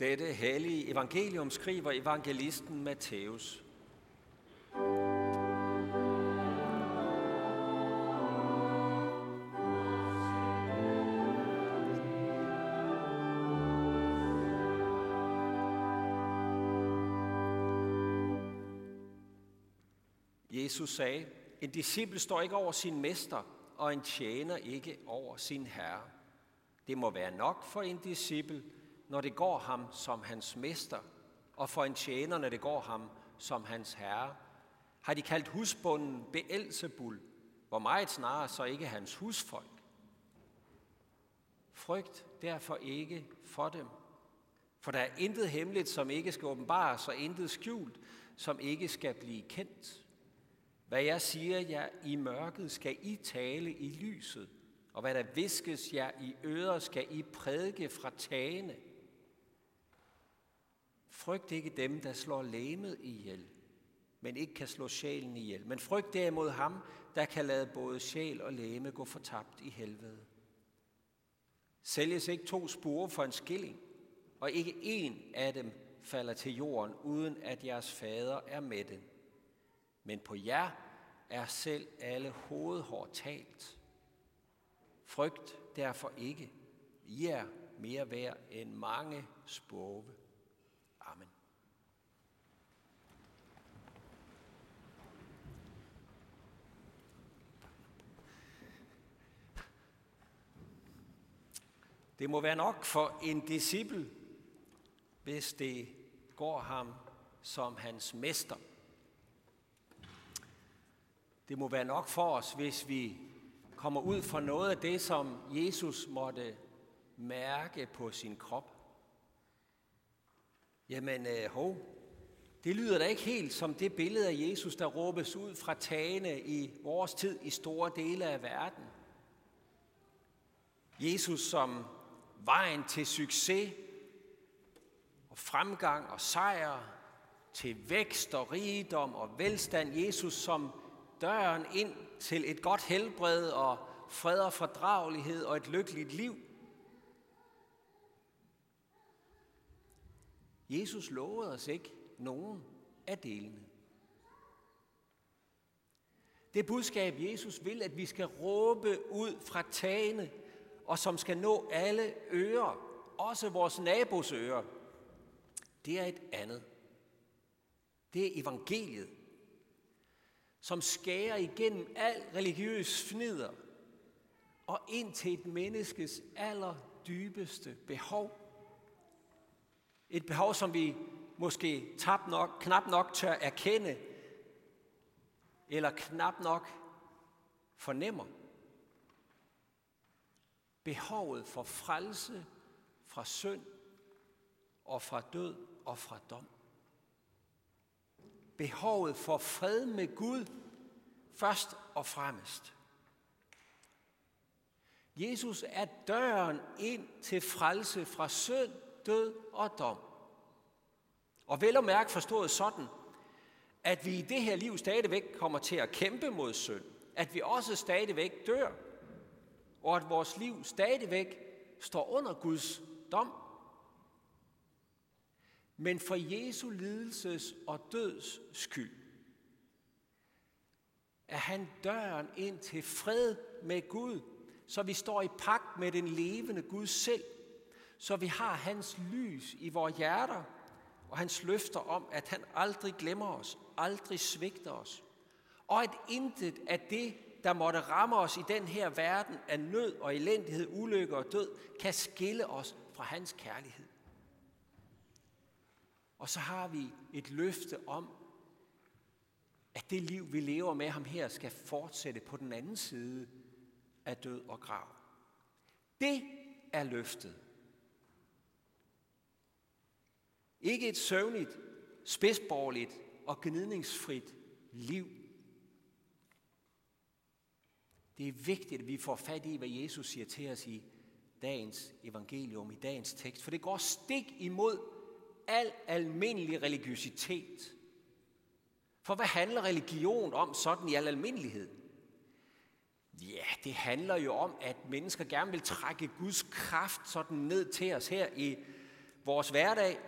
Dette hellige evangelium skriver evangelisten Matthæus. Jesus sagde, en disciple står ikke over sin mester, og en tjener ikke over sin herre. Det må være nok for en disciple, når det går ham som hans mester, og for en tjener, når det går ham som hans herre. Har de kaldt husbunden Beelzebul, hvor meget snarere så ikke hans husfolk. Frygt derfor ikke for dem. For der er intet hemmeligt, som ikke skal åbenbares, og intet skjult, som ikke skal blive kendt. Hvad jeg siger jer i mørket, skal I tale i lyset, og hvad der viskes jer i øder, skal I prædike fra tagene. Frygt ikke dem, der slår læmet ihjel, men ikke kan slå sjælen ihjel. Men frygt derimod ham, der kan lade både sjæl og læme gå fortabt i helvede. Sælges ikke to spore for en skilling, og ikke en af dem falder til jorden, uden at jeres fader er med den. Men på jer er selv alle hovedhår talt. Frygt derfor ikke. I er mere værd end mange spove. Amen. Det må være nok for en disciple, hvis det går ham som hans mester. Det må være nok for os, hvis vi kommer ud fra noget af det, som Jesus måtte mærke på sin krop. Jamen, øh, hov, det lyder da ikke helt som det billede af Jesus, der råbes ud fra tagene i vores tid i store dele af verden. Jesus som vejen til succes og fremgang og sejr, til vækst og rigdom og velstand. Jesus som døren ind til et godt helbred og fred og fordragelighed og et lykkeligt liv. Jesus lovede os ikke nogen af delene. Det budskab, Jesus vil, at vi skal råbe ud fra tagene, og som skal nå alle ører, også vores nabos ører, det er et andet. Det er evangeliet som skærer igennem al religiøs fnider og ind til et menneskes allerdybeste behov. Et behov, som vi måske tab nok, knap nok tør erkende, eller knap nok fornemmer. Behovet for frelse fra synd og fra død og fra dom behovet for fred med Gud først og fremmest. Jesus er døren ind til frelse fra synd, død og dom. Og vel og mærke forstået sådan, at vi i det her liv stadigvæk kommer til at kæmpe mod synd. At vi også stadigvæk dør. Og at vores liv stadigvæk står under Guds dom. Men for Jesu lidelses og døds skyld er han døren ind til fred med Gud, så vi står i pagt med den levende Gud selv, så vi har hans lys i vores hjerter, og hans løfter om, at han aldrig glemmer os, aldrig svigter os, og at intet af det, der måtte ramme os i den her verden af nød og elendighed, ulykke og død, kan skille os fra hans kærlighed. Og så har vi et løfte om, at det liv, vi lever med ham her, skal fortsætte på den anden side af død og grav. Det er løftet. Ikke et søvnigt, spidsborgerligt og gnidningsfrit liv. Det er vigtigt, at vi får fat i, hvad Jesus siger til os i dagens evangelium, i dagens tekst, for det går stik imod al almindelig religiøsitet. For hvad handler religion om sådan i al almindelighed? Ja, det handler jo om, at mennesker gerne vil trække Guds kraft sådan ned til os her i vores hverdag,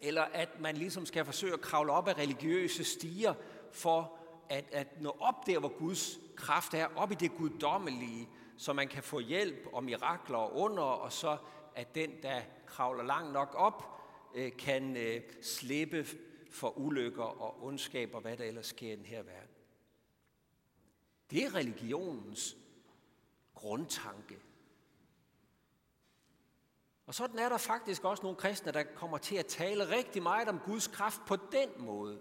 eller at man ligesom skal forsøge at kravle op af religiøse stiger for at, at nå op der, hvor Guds kraft er, op i det guddommelige, så man kan få hjælp og mirakler og under, og så at den, der kravler langt nok op, øh, kan øh, slippe for ulykker og ondskab og hvad der ellers sker i den her verden. Det er religionens grundtanke. Og sådan er der faktisk også nogle kristne, der kommer til at tale rigtig meget om Guds kraft på den måde.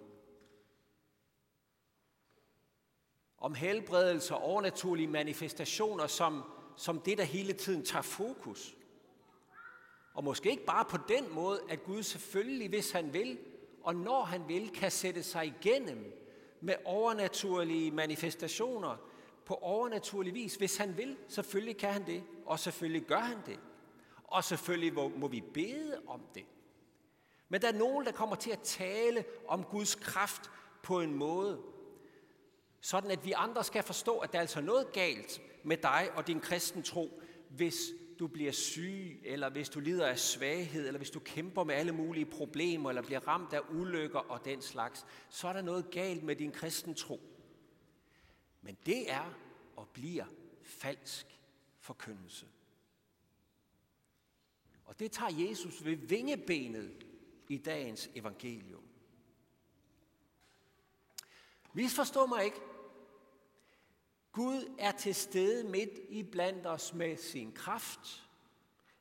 Om helbredelse og overnaturlige manifestationer som, som det, der hele tiden tager fokus. Og måske ikke bare på den måde, at Gud selvfølgelig, hvis han vil, og når han vil, kan sætte sig igennem med overnaturlige manifestationer på overnaturlig vis. Hvis han vil, selvfølgelig kan han det, og selvfølgelig gør han det. Og selvfølgelig må, må vi bede om det. Men der er nogen, der kommer til at tale om Guds kraft på en måde, sådan at vi andre skal forstå, at der er altså noget galt med dig og din kristen tro, hvis du bliver syg, eller hvis du lider af svaghed, eller hvis du kæmper med alle mulige problemer, eller bliver ramt af ulykker og den slags, så er der noget galt med din kristen tro. Men det er og bliver falsk forkyndelse. Og det tager Jesus ved vingebenet i dagens evangelium. Misforstå mig ikke. Gud er til stede midt i blandt os med sin kraft,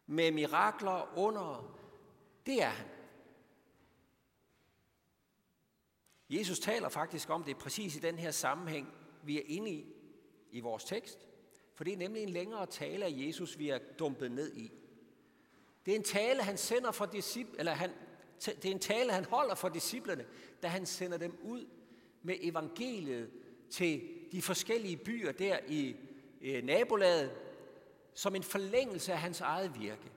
med mirakler under. Det er han. Jesus taler faktisk om det præcis i den her sammenhæng, vi er inde i, i vores tekst. For det er nemlig en længere tale af Jesus, vi er dumpet ned i. Det er en tale, han sender for disciple, eller han, det er en tale, han holder for disciplerne, da han sender dem ud med evangeliet til de forskellige byer der i øh, nabolaget, som en forlængelse af hans eget virke.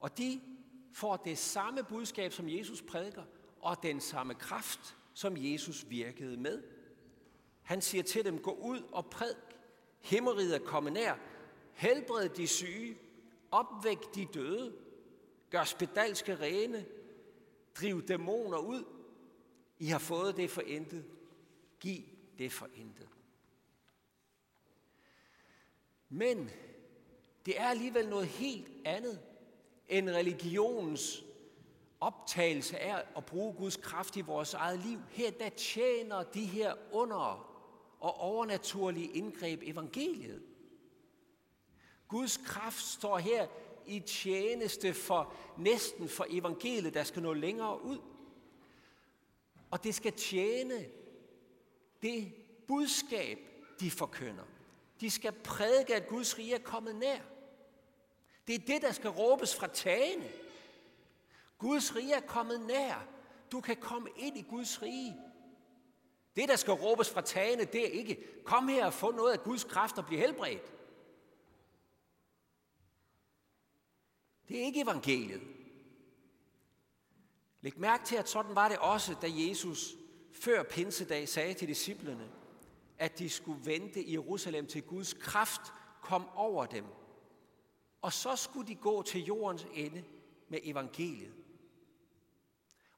Og de får det samme budskab, som Jesus prædiker, og den samme kraft, som Jesus virkede med. Han siger til dem, gå ud og prædik. Himmeriget er kommet nær. Helbred de syge. Opvæk de døde. Gør spedalske rene. Driv dæmoner ud. I har fået det for intet. Giv det for intet. Men det er alligevel noget helt andet end religionens optagelse af at bruge Guds kraft i vores eget liv. Her der tjener de her under og overnaturlige indgreb evangeliet. Guds kraft står her i tjeneste for næsten for evangeliet, der skal nå længere ud. Og det skal tjene det budskab, de forkynder. De skal prædike, at Guds rige er kommet nær. Det er det, der skal råbes fra tagene. Guds rige er kommet nær. Du kan komme ind i Guds rige. Det, der skal råbes fra tagene, det er ikke, kom her og få noget af Guds kraft og blive helbredt. Det er ikke evangeliet. Læg mærke til, at sådan var det også, da Jesus før pinsedag sagde til disciplene, at de skulle vente i Jerusalem til Guds kraft kom over dem. Og så skulle de gå til jordens ende med evangeliet.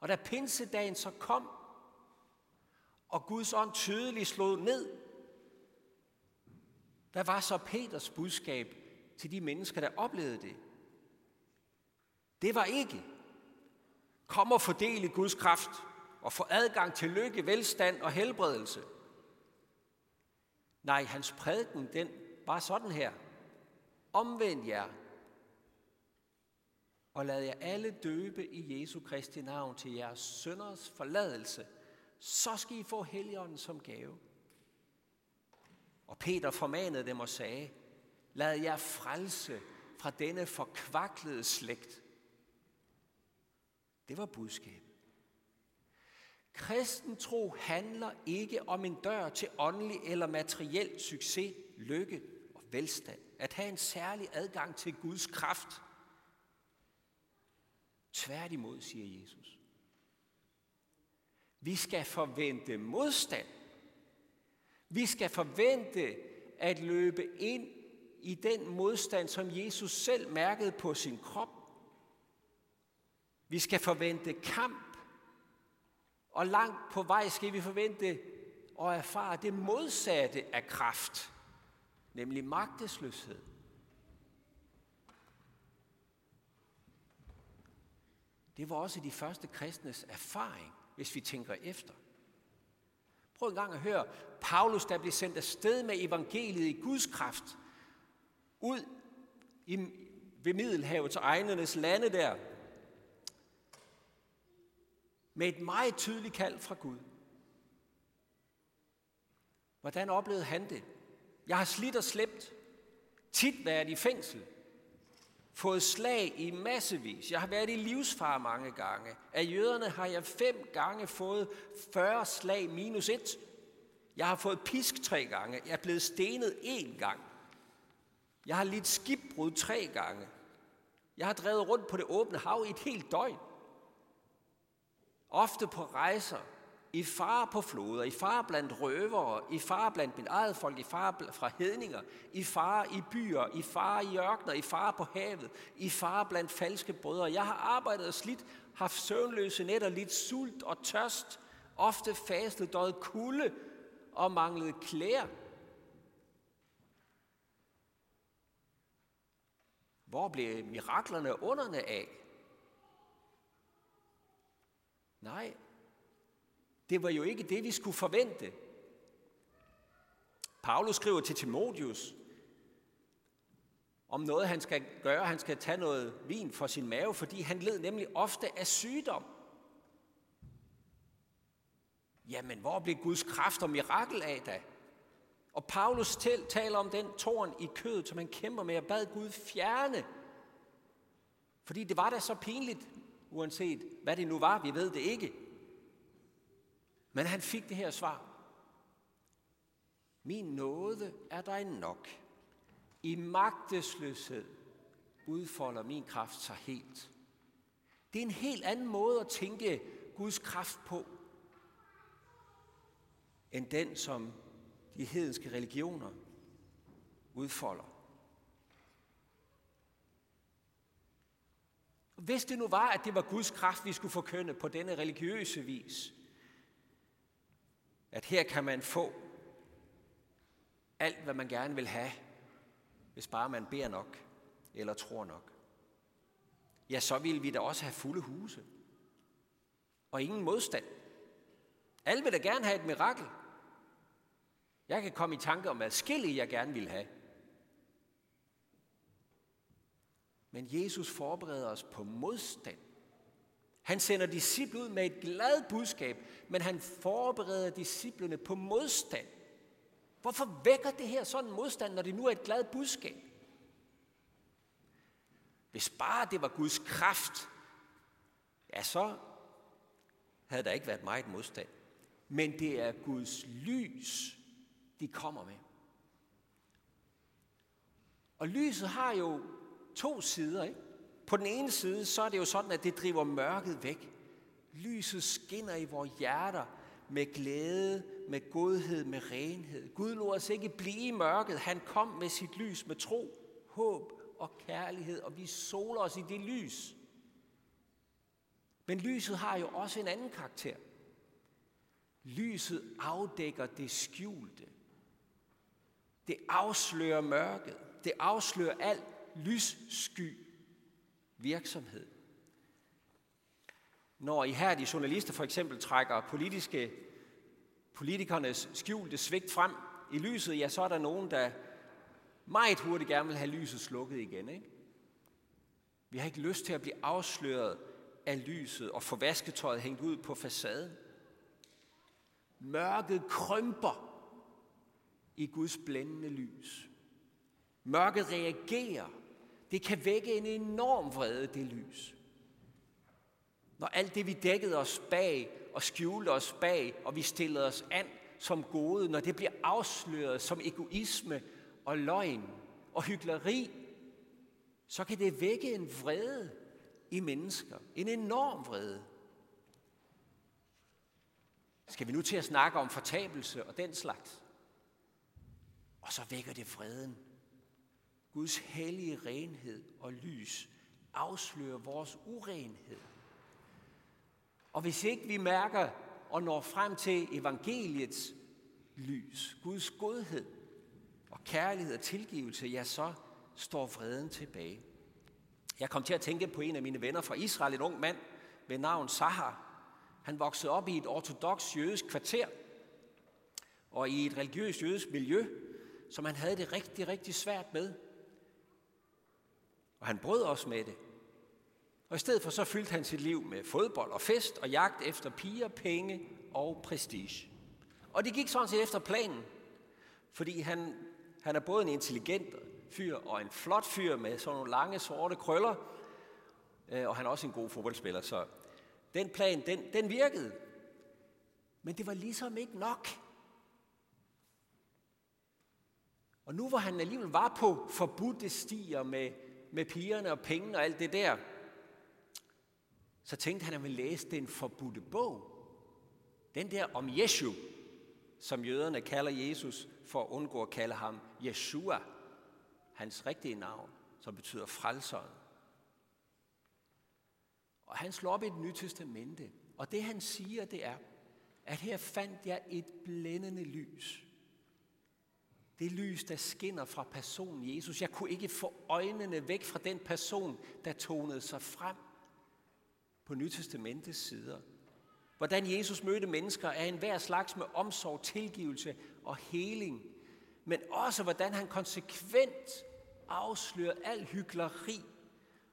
Og da pinsedagen så kom, og Guds ånd tydeligt slog ned, hvad var så Peters budskab til de mennesker, der oplevede det? Det var ikke, kom og fordele Guds kraft og få adgang til lykke, velstand og helbredelse. Nej, hans prædiken, den var sådan her. Omvend jer, og lad jer alle døbe i Jesu Kristi navn til jeres sønders forladelse – så skal I få Helligånden som gave. Og Peter formanede dem og sagde, lad jer frelse fra denne forkvaklede slægt. Det var budskabet. Kristen tro handler ikke om en dør til åndelig eller materiel succes, lykke og velstand. At have en særlig adgang til Guds kraft. Tværtimod, siger Jesus. Vi skal forvente modstand. Vi skal forvente at løbe ind i den modstand, som Jesus selv mærkede på sin krop. Vi skal forvente kamp, og langt på vej skal vi forvente og erfare det modsatte af kraft, nemlig magtesløshed. Det var også de første kristnes erfaring, hvis vi tænker efter. Prøv en gang at høre Paulus, der blev sendt afsted med evangeliet i Guds kraft, ud i, ved Middelhavets egnernes lande der, med et meget tydeligt kald fra Gud. Hvordan oplevede han det? Jeg har slidt og slæbt, tit været i fængsel, fået slag i massevis. Jeg har været i livsfar mange gange. Af jøderne har jeg fem gange fået 40 slag minus et. Jeg har fået pisk tre gange. Jeg er blevet stenet én gang. Jeg har lidt skibbrud tre gange. Jeg har drevet rundt på det åbne hav i et helt døgn. Ofte på rejser, i far på floder, i far blandt røvere, i far blandt mit eget folk, i far fra hedninger, i far i byer, i far i ørkner, i far på havet, i far blandt falske brødre. Jeg har arbejdet og slidt, haft søvnløse nætter, lidt sult og tørst, ofte fastet, døjet kulde og manglet klæder. Hvor blev miraklerne underne af? Nej, det var jo ikke det, vi skulle forvente. Paulus skriver til Timotheus om noget, han skal gøre. Han skal tage noget vin for sin mave, fordi han led nemlig ofte af sygdom. Jamen, hvor blev Guds kraft og mirakel af da? Og Paulus taler om den tårn i kødet, som han kæmper med, og bad Gud fjerne. Fordi det var da så pinligt, uanset hvad det nu var, vi ved det ikke. Men han fik det her svar. Min nåde er dig nok. I magtesløshed udfolder min kraft sig helt. Det er en helt anden måde at tænke Guds kraft på, end den, som de hedenske religioner udfolder. Hvis det nu var, at det var Guds kraft, vi skulle forkynde på denne religiøse vis, at her kan man få alt, hvad man gerne vil have, hvis bare man beder nok eller tror nok. Ja, så vil vi da også have fulde huse. Og ingen modstand. Alle vil da gerne have et mirakel. Jeg kan komme i tanke om adskillige, jeg gerne vil have. Men Jesus forbereder os på modstand. Han sender disciple ud med et glad budskab, men han forbereder disciplene på modstand. Hvorfor vækker det her sådan modstand, når det nu er et glad budskab? Hvis bare det var Guds kraft, ja, så havde der ikke været meget modstand. Men det er Guds lys, de kommer med. Og lyset har jo to sider, ikke? På den ene side, så er det jo sådan, at det driver mørket væk. Lyset skinner i vores hjerter med glæde, med godhed, med renhed. Gud lod os ikke blive i mørket. Han kom med sit lys med tro, håb og kærlighed, og vi soler os i det lys. Men lyset har jo også en anden karakter. Lyset afdækker det skjulte. Det afslører mørket. Det afslører alt lyssky virksomhed. Når ihærdige journalister for eksempel trækker politiske, politikernes skjulte svigt frem i lyset, ja, så er der nogen, der meget hurtigt gerne vil have lyset slukket igen. Ikke? Vi har ikke lyst til at blive afsløret af lyset og få vasketøjet hængt ud på facaden. Mørket krymper i Guds blændende lys. Mørket reagerer det kan vække en enorm vrede, det lys. Når alt det, vi dækkede os bag og skjulte os bag, og vi stillede os an som gode, når det bliver afsløret som egoisme og løgn og hyggeleri, så kan det vække en vrede i mennesker. En enorm vrede. Skal vi nu til at snakke om fortabelse og den slags? Og så vækker det vreden Guds hellige renhed og lys afslører vores urenhed Og hvis ikke vi mærker og når frem til evangeliets lys, Guds godhed og kærlighed og tilgivelse, ja, så står vreden tilbage. Jeg kom til at tænke på en af mine venner fra Israel, en ung mand ved navn Sahar. Han voksede op i et ortodox jødisk kvarter og i et religiøst jødisk miljø, som han havde det rigtig, rigtig svært med. Og han brød også med det. Og i stedet for så fyldte han sit liv med fodbold og fest og jagt efter piger, penge og prestige. Og det gik sådan set efter planen, fordi han, han er både en intelligent fyr og en flot fyr med sådan nogle lange sorte krøller, øh, og han er også en god fodboldspiller, så den plan, den, den virkede. Men det var ligesom ikke nok. Og nu hvor han alligevel var på forbudte stier med, med pigerne og pengene og alt det der, så tænkte han, at han ville læse den forbudte bog. Den der om Jesu, som jøderne kalder Jesus, for at undgå at kalde ham Yeshua, hans rigtige navn, som betyder frelseren. Og han slår op i det nye testamente, og det han siger, det er, at her fandt jeg et blændende lys. Det lys, der skinner fra personen Jesus. Jeg kunne ikke få øjnene væk fra den person, der tonede sig frem på Nytestamentets sider. Hvordan Jesus mødte mennesker er en hver slags med omsorg, tilgivelse og heling. Men også hvordan han konsekvent afslører al hyggeleri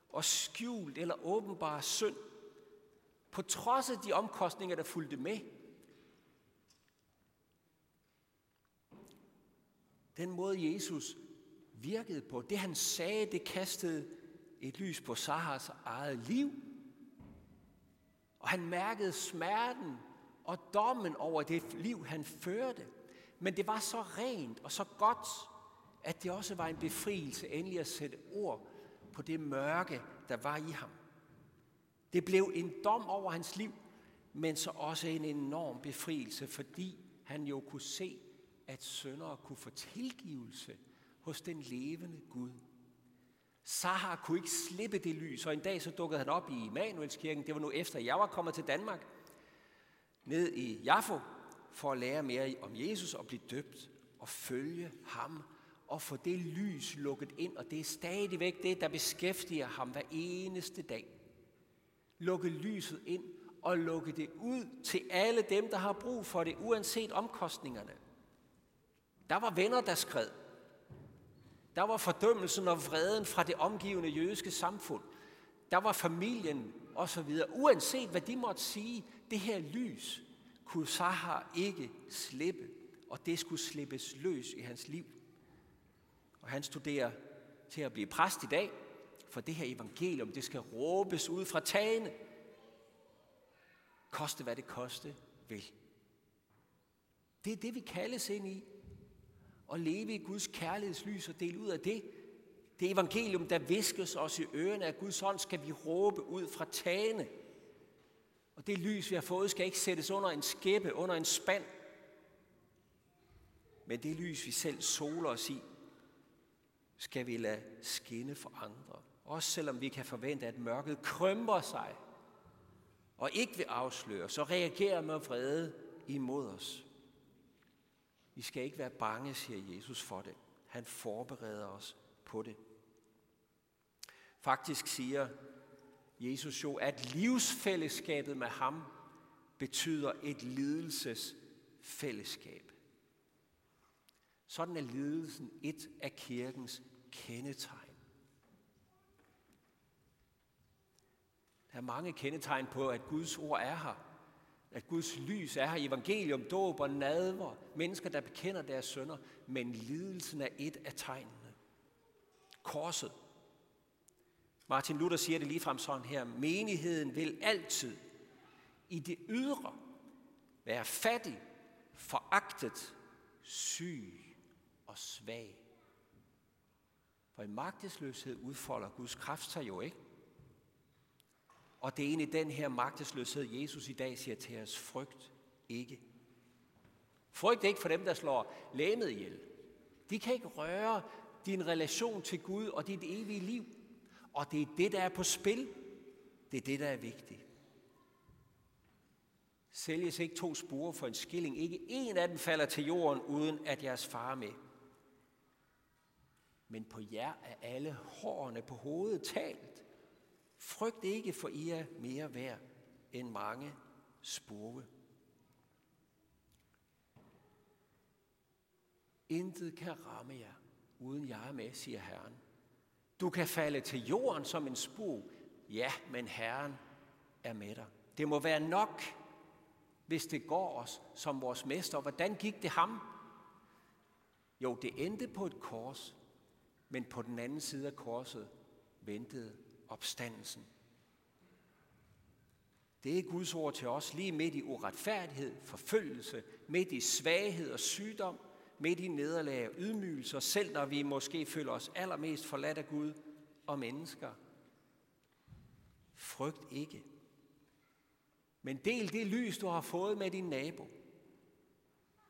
og skjult eller åbenbar synd. På trods af de omkostninger, der fulgte med. Den måde Jesus virkede på, det han sagde, det kastede et lys på Sahars eget liv – og han mærkede smerten og dommen over det liv, han førte. Men det var så rent og så godt, at det også var en befrielse endelig at sætte ord på det mørke, der var i ham. Det blev en dom over hans liv, men så også en enorm befrielse, fordi han jo kunne se, at søndere kunne få tilgivelse hos den levende Gud. Sahar kunne ikke slippe det lys, og en dag så dukkede han op i Immanuelskirken. Det var nu efter, jeg var kommet til Danmark. Ned i Jaffo for at lære mere om Jesus og blive døbt og følge ham og få det lys lukket ind, og det er stadigvæk det, der beskæftiger ham hver eneste dag. Lukke lyset ind og lukke det ud til alle dem, der har brug for det, uanset omkostningerne. Der var venner, der skred. Der var fordømmelsen og vreden fra det omgivende jødiske samfund. Der var familien osv. Uanset hvad de måtte sige, det her lys kunne Sahar ikke slippe, og det skulle slippes løs i hans liv. Og han studerer til at blive præst i dag, for det her evangelium, det skal råbes ud fra tagene. Koste hvad det koste vil. Det er det, vi kaldes ind i og leve i Guds kærlighedslys og dele ud af det. Det evangelium, der viskes os i ørerne af Guds hånd, skal vi råbe ud fra tagene. Og det lys, vi har fået, skal ikke sættes under en skæppe, under en spand. Men det lys, vi selv soler os i, skal vi lade skinne for andre. Også selvom vi kan forvente, at mørket krymper sig og ikke vil afsløre, så reagerer med vrede imod os. Vi skal ikke være bange, siger Jesus for det. Han forbereder os på det. Faktisk siger Jesus jo, at livsfællesskabet med ham betyder et lidelsesfællesskab. Sådan er lidelsen et af kirkens kendetegn. Der er mange kendetegn på, at Guds ord er her at Guds lys er her, evangelium, dåb og nadver, mennesker, der bekender deres sønder, men lidelsen er et af tegnene. Korset. Martin Luther siger det ligefrem sådan her, menigheden vil altid i det ydre være fattig, foragtet, syg og svag. For i magtesløshed udfolder Guds kraft sig jo ikke. Og det er egentlig den her magtesløshed, Jesus i dag siger til os, frygt ikke. Frygt ikke for dem, der slår læmet ihjel. De kan ikke røre din relation til Gud og dit evige liv. Og det er det, der er på spil. Det er det, der er vigtigt. Sælges ikke to spore for en skilling. Ikke en af dem falder til jorden, uden at jeres far er med. Men på jer er alle hårene på hovedet talt. Frygt ikke, for I er mere værd end mange spurve. Intet kan ramme jer, uden jeg er med, siger Herren. Du kan falde til jorden som en spur. Ja, men Herren er med dig. Det må være nok, hvis det går os som vores mester. Hvordan gik det ham? Jo, det endte på et kors, men på den anden side af korset ventede opstandelsen. Det er Guds ord til os lige midt i uretfærdighed, forfølgelse, midt i svaghed og sygdom, midt i nederlag og ydmygelser, selv når vi måske føler os allermest forladt af Gud og mennesker. Frygt ikke. Men del det lys, du har fået med din nabo.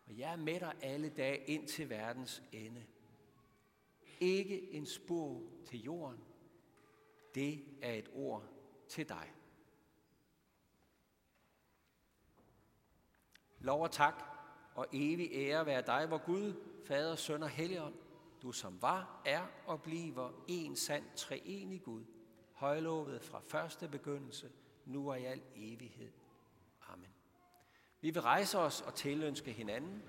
Og jeg er med dig alle dage ind til verdens ende. Ikke en spor til jorden. Det er et ord til dig. Lov og tak og evig ære være dig, hvor Gud, Fader, Søn og Helligånd, du som var, er og bliver en sand treenig Gud, højlovet fra første begyndelse, nu og i al evighed. Amen. Vi vil rejse os og tilønske hinanden.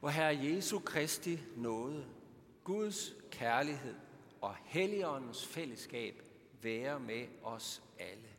Hvor Herre Jesu Kristi nåde, Guds kærlighed og Helligåndens fællesskab være med os alle.